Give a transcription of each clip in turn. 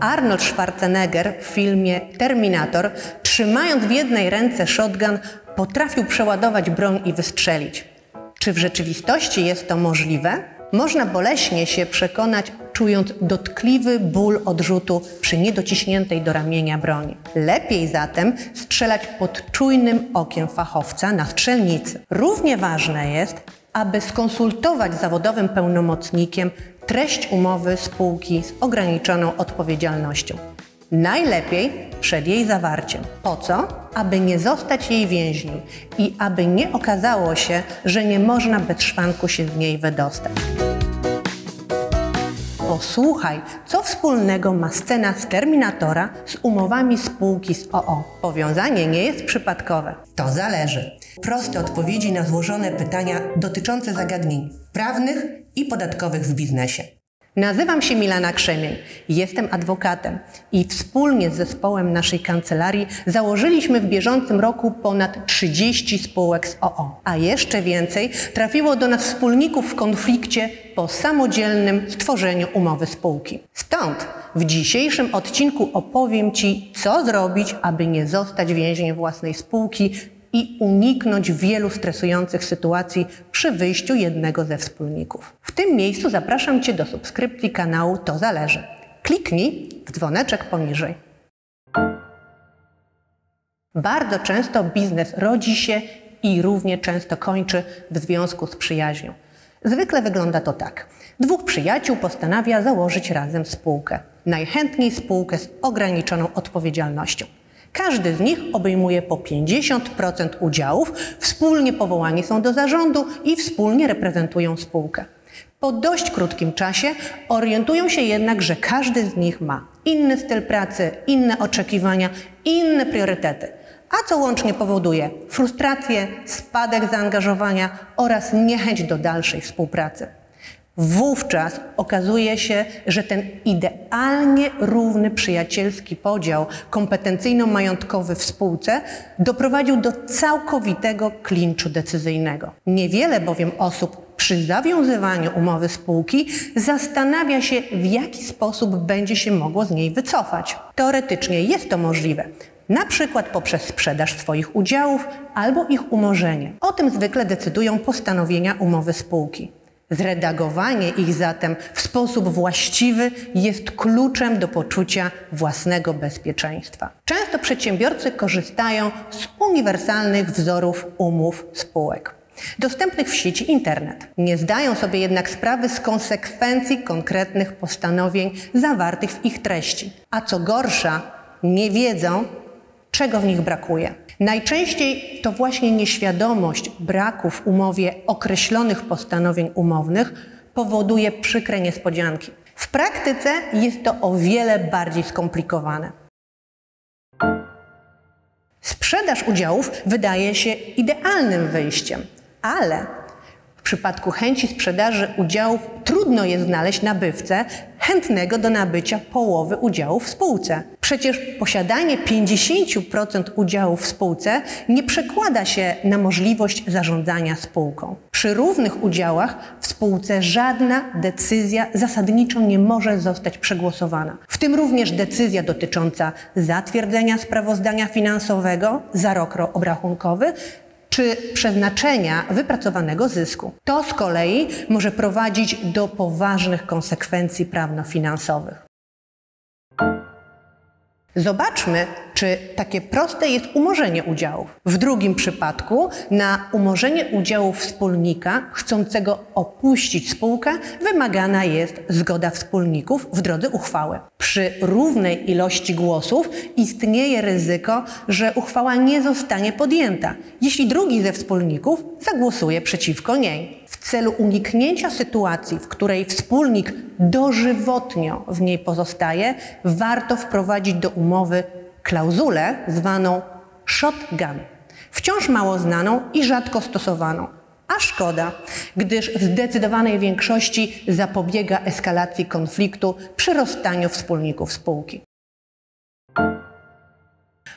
Arnold Schwarzenegger w filmie Terminator, trzymając w jednej ręce shotgun, potrafił przeładować broń i wystrzelić. Czy w rzeczywistości jest to możliwe? Można boleśnie się przekonać, czując dotkliwy ból odrzutu przy niedociśniętej do ramienia broni. Lepiej zatem strzelać pod czujnym okiem fachowca na strzelnicy. Równie ważne jest, aby skonsultować z zawodowym pełnomocnikiem treść umowy spółki z ograniczoną odpowiedzialnością. Najlepiej przed jej zawarciem. Po co? Aby nie zostać jej więźniem i aby nie okazało się, że nie można bez szwanku się z niej wydostać. Posłuchaj, co wspólnego ma scena z Terminatora z umowami spółki z OO. Powiązanie nie jest przypadkowe. To zależy. Proste odpowiedzi na złożone pytania dotyczące zagadnień prawnych i podatkowych w biznesie. Nazywam się Milana Krzemień, jestem adwokatem i wspólnie z zespołem naszej kancelarii założyliśmy w bieżącym roku ponad 30 spółek z OO, a jeszcze więcej trafiło do nas wspólników w konflikcie po samodzielnym stworzeniu umowy spółki. Stąd w dzisiejszym odcinku opowiem Ci, co zrobić, aby nie zostać więźniem własnej spółki i uniknąć wielu stresujących sytuacji przy wyjściu jednego ze wspólników. W tym miejscu zapraszam Cię do subskrypcji kanału To Zależy. Kliknij w dzwoneczek poniżej. Bardzo często biznes rodzi się i równie często kończy w związku z przyjaźnią. Zwykle wygląda to tak. Dwóch przyjaciół postanawia założyć razem spółkę. Najchętniej spółkę z ograniczoną odpowiedzialnością. Każdy z nich obejmuje po 50% udziałów, wspólnie powołani są do zarządu i wspólnie reprezentują spółkę. Po dość krótkim czasie orientują się jednak, że każdy z nich ma inny styl pracy, inne oczekiwania, inne priorytety. A co łącznie powoduje frustrację, spadek zaangażowania oraz niechęć do dalszej współpracy. Wówczas okazuje się, że ten idealnie równy przyjacielski podział kompetencyjno-majątkowy w spółce doprowadził do całkowitego klinczu decyzyjnego. Niewiele bowiem osób przy zawiązywaniu umowy spółki zastanawia się, w jaki sposób będzie się mogło z niej wycofać. Teoretycznie jest to możliwe, na przykład poprzez sprzedaż swoich udziałów albo ich umorzenie. O tym zwykle decydują postanowienia umowy spółki. Zredagowanie ich zatem w sposób właściwy jest kluczem do poczucia własnego bezpieczeństwa. Często przedsiębiorcy korzystają z uniwersalnych wzorów umów spółek dostępnych w sieci internet. Nie zdają sobie jednak sprawy z konsekwencji konkretnych postanowień zawartych w ich treści. A co gorsza, nie wiedzą, czego w nich brakuje. Najczęściej to właśnie nieświadomość braku w umowie określonych postanowień umownych powoduje przykre niespodzianki. W praktyce jest to o wiele bardziej skomplikowane. Sprzedaż udziałów wydaje się idealnym wyjściem, ale w przypadku chęci sprzedaży udziałów trudno jest znaleźć nabywcę chętnego do nabycia połowy udziałów w spółce. Przecież posiadanie 50% udziałów w spółce nie przekłada się na możliwość zarządzania spółką. Przy równych udziałach w spółce żadna decyzja zasadniczo nie może zostać przegłosowana. W tym również decyzja dotycząca zatwierdzenia sprawozdania finansowego za rok obrachunkowy czy przeznaczenia wypracowanego zysku. To z kolei może prowadzić do poważnych konsekwencji prawno-finansowych. Zobaczmy, czy takie proste jest umorzenie udziałów. W drugim przypadku na umorzenie udziałów wspólnika chcącego opuścić spółkę wymagana jest zgoda wspólników w drodze uchwały. Przy równej ilości głosów istnieje ryzyko, że uchwała nie zostanie podjęta, jeśli drugi ze wspólników zagłosuje przeciwko niej celu uniknięcia sytuacji, w której wspólnik dożywotnio w niej pozostaje, warto wprowadzić do umowy klauzulę zwaną shotgun, wciąż mało znaną i rzadko stosowaną. A szkoda, gdyż w zdecydowanej większości zapobiega eskalacji konfliktu przy rozstaniu wspólników spółki.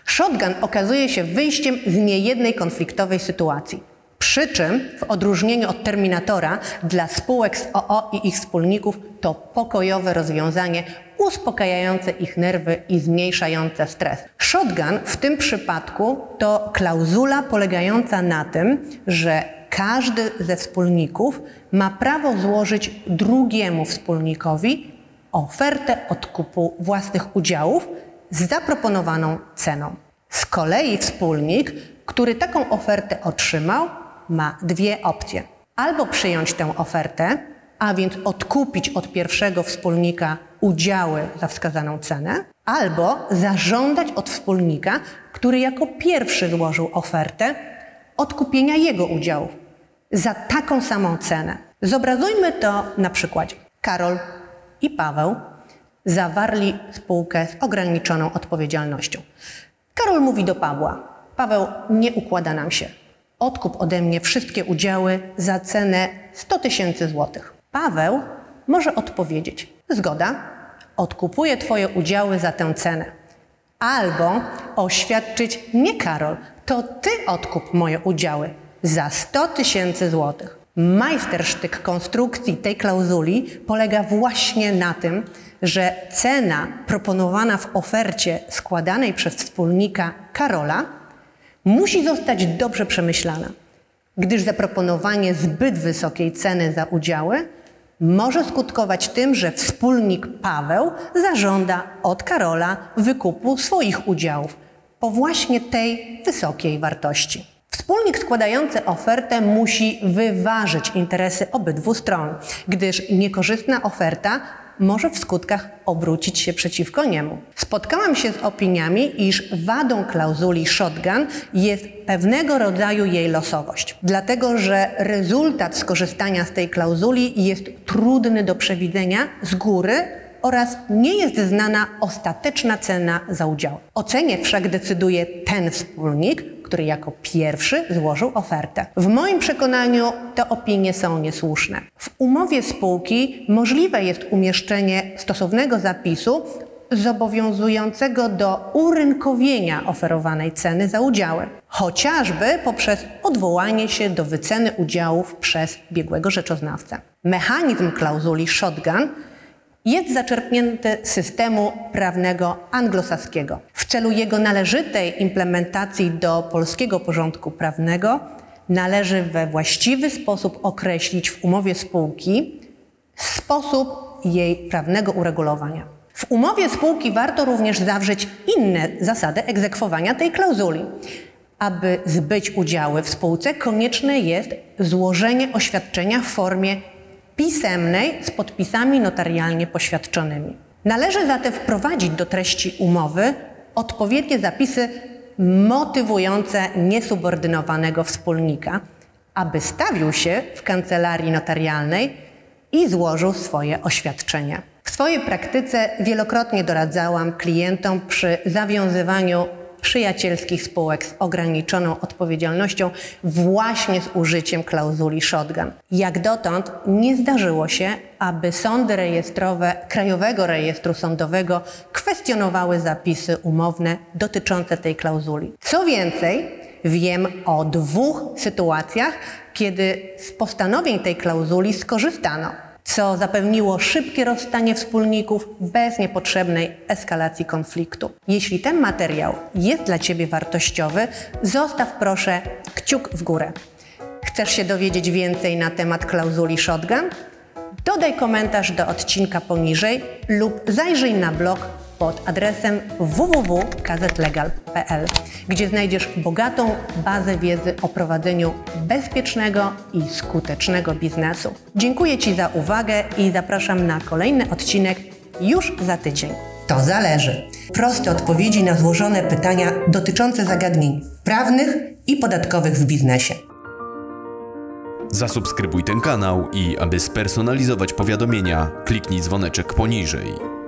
Shotgun okazuje się wyjściem z niejednej konfliktowej sytuacji. Przy czym, w odróżnieniu od terminatora, dla spółek z OO i ich wspólników to pokojowe rozwiązanie uspokajające ich nerwy i zmniejszające stres. Shotgun w tym przypadku to klauzula polegająca na tym, że każdy ze wspólników ma prawo złożyć drugiemu wspólnikowi ofertę odkupu własnych udziałów z zaproponowaną ceną. Z kolei wspólnik, który taką ofertę otrzymał, ma dwie opcje. Albo przyjąć tę ofertę, a więc odkupić od pierwszego wspólnika udziały za wskazaną cenę, albo zażądać od wspólnika, który jako pierwszy złożył ofertę, odkupienia jego udziałów za taką samą cenę. Zobrazujmy to na przykładzie. Karol i Paweł zawarli spółkę z ograniczoną odpowiedzialnością. Karol mówi do Pawła: Paweł, nie układa nam się. Odkup ode mnie wszystkie udziały za cenę 100 tysięcy złotych. Paweł może odpowiedzieć: Zgoda, odkupuję Twoje udziały za tę cenę. Albo oświadczyć: Nie, Karol, to Ty odkup moje udziały za 100 tysięcy złotych. Majstersztyk konstrukcji tej klauzuli polega właśnie na tym, że cena proponowana w ofercie składanej przez wspólnika Karola musi zostać dobrze przemyślana, gdyż zaproponowanie zbyt wysokiej ceny za udziały może skutkować tym, że wspólnik Paweł zażąda od Karola wykupu swoich udziałów po właśnie tej wysokiej wartości. Wspólnik składający ofertę musi wyważyć interesy obydwu stron, gdyż niekorzystna oferta może w skutkach obrócić się przeciwko niemu. Spotkałam się z opiniami, iż wadą klauzuli shotgun jest pewnego rodzaju jej losowość, dlatego że rezultat skorzystania z tej klauzuli jest trudny do przewidzenia z góry oraz nie jest znana ostateczna cena za udział. O cenie wszak decyduje ten wspólnik, który jako pierwszy złożył ofertę. W moim przekonaniu te opinie są niesłuszne. W umowie spółki możliwe jest umieszczenie stosownego zapisu zobowiązującego do urynkowienia oferowanej ceny za udziały, chociażby poprzez odwołanie się do wyceny udziałów przez biegłego rzeczoznawcę. Mechanizm klauzuli shotgun jest zaczerpnięty systemu prawnego anglosaskiego. W celu jego należytej implementacji do polskiego porządku prawnego należy we właściwy sposób określić w umowie spółki sposób jej prawnego uregulowania. W umowie spółki warto również zawrzeć inne zasady egzekwowania tej klauzuli. Aby zbyć udziały w spółce, konieczne jest złożenie oświadczenia w formie pisemnej z podpisami notarialnie poświadczonymi. Należy zatem wprowadzić do treści umowy odpowiednie zapisy motywujące niesubordynowanego wspólnika, aby stawił się w kancelarii notarialnej i złożył swoje oświadczenia. W swojej praktyce wielokrotnie doradzałam klientom przy zawiązywaniu przyjacielskich spółek z ograniczoną odpowiedzialnością właśnie z użyciem klauzuli shotgun. Jak dotąd nie zdarzyło się, aby sądy rejestrowe Krajowego Rejestru Sądowego kwestionowały zapisy umowne dotyczące tej klauzuli. Co więcej, wiem o dwóch sytuacjach, kiedy z postanowień tej klauzuli skorzystano co zapewniło szybkie rozstanie wspólników bez niepotrzebnej eskalacji konfliktu. Jeśli ten materiał jest dla Ciebie wartościowy, zostaw proszę kciuk w górę. Chcesz się dowiedzieć więcej na temat klauzuli shotgun? Dodaj komentarz do odcinka poniżej lub zajrzyj na blog pod adresem www.kzlegal.pl, gdzie znajdziesz bogatą bazę wiedzy o prowadzeniu bezpiecznego i skutecznego biznesu. Dziękuję Ci za uwagę i zapraszam na kolejny odcinek już za tydzień. To zależy. Proste odpowiedzi na złożone pytania dotyczące zagadnień prawnych i podatkowych w biznesie. Zasubskrybuj ten kanał i aby spersonalizować powiadomienia, kliknij dzwoneczek poniżej.